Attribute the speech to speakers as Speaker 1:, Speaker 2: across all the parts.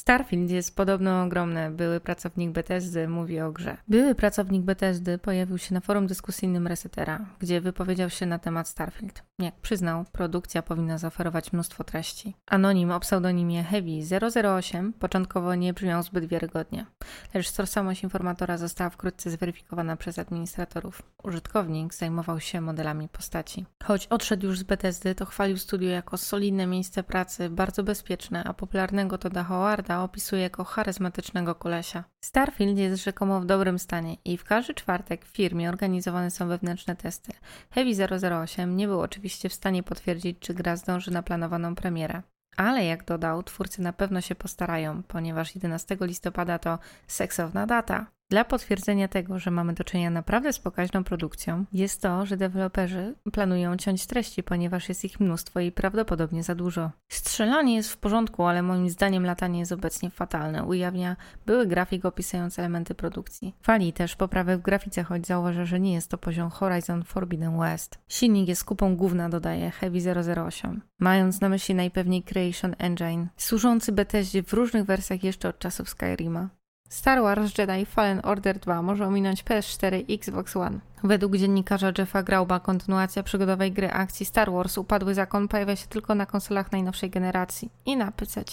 Speaker 1: Starfield jest podobno ogromny. Były pracownik Bethesdy mówi o grze. Były pracownik Bethesdy pojawił się na forum dyskusyjnym Resetera, gdzie wypowiedział się na temat Starfield. Jak przyznał, produkcja powinna zaoferować mnóstwo treści. Anonim o pseudonimie Heavy008 początkowo nie brzmiał zbyt wiarygodnie, lecz tożsamość informatora została wkrótce zweryfikowana przez administratorów. Użytkownik zajmował się modelami postaci. Choć odszedł już z Bethesdy, to chwalił studio jako solidne miejsce pracy, bardzo bezpieczne, a popularnego Toda Howarda opisuje jako charyzmatycznego kolesia. Starfield jest rzekomo w dobrym stanie i w każdy czwartek w firmie organizowane są wewnętrzne testy. Heavy 008 nie był oczywiście w stanie potwierdzić, czy gra zdąży na planowaną premierę. Ale jak dodał, twórcy na pewno się postarają, ponieważ 11 listopada to seksowna data. Dla potwierdzenia tego, że mamy do czynienia naprawdę z pokaźną produkcją, jest to, że deweloperzy planują ciąć treści, ponieważ jest ich mnóstwo i prawdopodobnie za dużo. Strzelanie jest w porządku, ale moim zdaniem latanie jest obecnie fatalne. Ujawnia były grafik opisujący elementy produkcji. Fali też poprawę w grafice, choć zauważa, że nie jest to poziom Horizon Forbidden West. Silnik jest kupą główna, dodaje Heavy 008, mając na myśli najpewniej Creation Engine, służący Bethesdzie w różnych wersjach jeszcze od czasów Skyrima. Star Wars Jedi Fallen Order 2 może ominąć PS4 i Xbox One. Według dziennikarza Jeffa Grauba kontynuacja przygodowej gry akcji Star Wars Upadły Zakon pojawia się tylko na konsolach najnowszej generacji i na PC.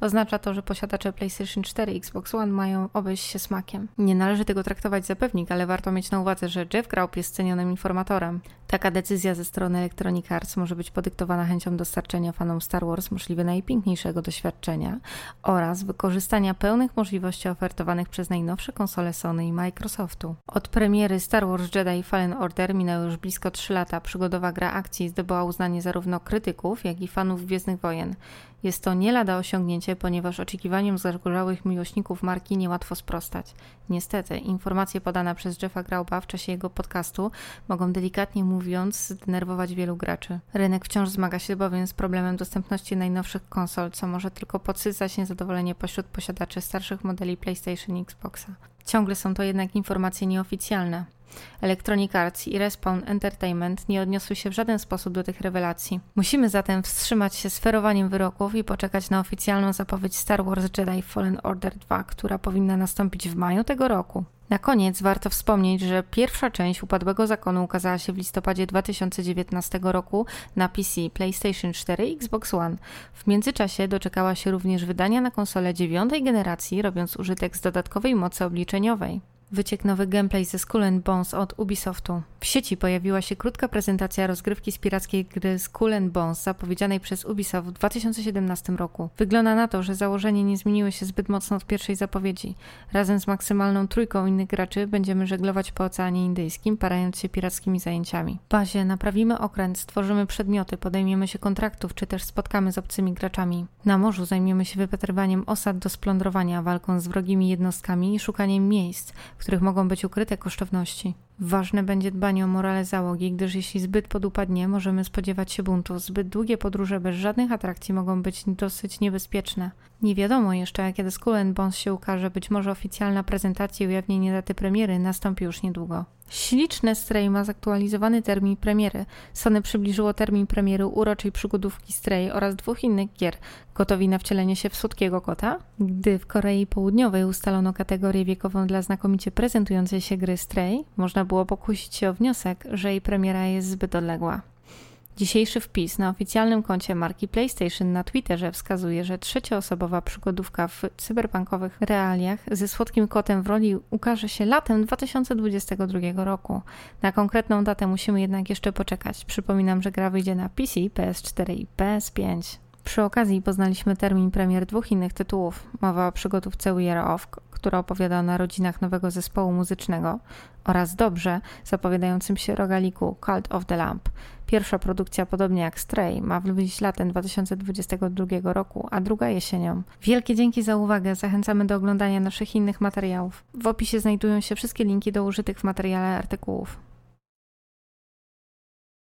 Speaker 1: Oznacza to, że posiadacze PlayStation 4 i Xbox One mają obejść się smakiem. Nie należy tego traktować za pewnik, ale warto mieć na uwadze, że Jeff Graub jest cenionym informatorem. Taka decyzja ze strony Electronic Arts może być podyktowana chęcią dostarczenia fanom Star Wars możliwie najpiękniejszego doświadczenia oraz wykorzystania pełnych możliwości ofertowanych przez najnowsze konsole Sony i Microsoftu. Od premiery Star Wars Jedi Fallen Order minęły już blisko 3 lata. Przygodowa gra akcji zdobyła uznanie zarówno krytyków, jak i fanów Gwiezdnych Wojen. Jest to nie lada osiągnięcie, ponieważ oczekiwaniom zagorzałych miłośników marki niełatwo sprostać. Niestety, informacje podane przez Jeffa Grauba w czasie jego podcastu mogą delikatnie mówiąc zdenerwować wielu graczy. Rynek wciąż zmaga się bowiem z problemem dostępności najnowszych konsol, co może tylko podsycać niezadowolenie pośród posiadaczy starszych modeli PlayStation i Xboxa. Ciągle są to jednak informacje nieoficjalne. Electronic Arts i Respawn Entertainment nie odniosły się w żaden sposób do tych rewelacji. Musimy zatem wstrzymać się z ferowaniem wyroków i poczekać na oficjalną zapowiedź Star Wars Jedi Fallen Order 2, która powinna nastąpić w maju tego roku. Na koniec warto wspomnieć, że pierwsza część Upadłego Zakonu ukazała się w listopadzie 2019 roku na PC, PlayStation 4 i Xbox One. W międzyczasie doczekała się również wydania na konsolę dziewiątej generacji, robiąc użytek z dodatkowej mocy obliczeniowej wyciek nowy gameplay ze Skull Bones od Ubisoftu. W sieci pojawiła się krótka prezentacja rozgrywki z pirackiej gry Skull Bones zapowiedzianej przez Ubisoft w 2017 roku. Wygląda na to, że założenia nie zmieniły się zbyt mocno od pierwszej zapowiedzi. Razem z maksymalną trójką innych graczy będziemy żeglować po Oceanie Indyjskim, parając się pirackimi zajęciami. W bazie naprawimy okręt, stworzymy przedmioty, podejmiemy się kontraktów, czy też spotkamy z obcymi graczami. Na morzu zajmiemy się wypatrywaniem osad do splądrowania, walką z wrogimi jednostkami i szukaniem miejsc, których mogą być ukryte kosztowności. Ważne będzie dbanie o morale załogi, gdyż jeśli zbyt podupadnie, możemy spodziewać się buntu. Zbyt długie podróże bez żadnych atrakcji mogą być dosyć niebezpieczne. Nie wiadomo jeszcze, kiedy Skull Bones się ukaże, być może oficjalna prezentacja i ujawnienie daty premiery nastąpi już niedługo. Śliczne Stray ma zaktualizowany termin premiery. Sony przybliżyło termin premiery uroczej przygodówki Stray oraz dwóch innych gier. Gotowi na wcielenie się w słodkiego kota? Gdy w Korei Południowej ustalono kategorię wiekową dla znakomicie prezentującej się gry Stray, można było pokusić się o wniosek, że jej premiera jest zbyt odległa. Dzisiejszy wpis na oficjalnym koncie marki PlayStation na Twitterze wskazuje, że trzecioosobowa przygodówka w cyberpunkowych realiach ze słodkim kotem w roli ukaże się latem 2022 roku. Na konkretną datę musimy jednak jeszcze poczekać. Przypominam, że gra wyjdzie na PC, PS4 i PS5. Przy okazji poznaliśmy termin premier dwóch innych tytułów. Mowa o przygotówce We Are Off, która opowiada o narodzinach nowego zespołu muzycznego oraz dobrze zapowiadającym się rogaliku Cult of the Lamp. Pierwsza produkcja, podobnie jak Stray, ma wyjść latem 2022 roku, a druga jesienią. Wielkie dzięki za uwagę, zachęcamy do oglądania naszych innych materiałów. W opisie znajdują się wszystkie linki do użytych w materiale artykułów.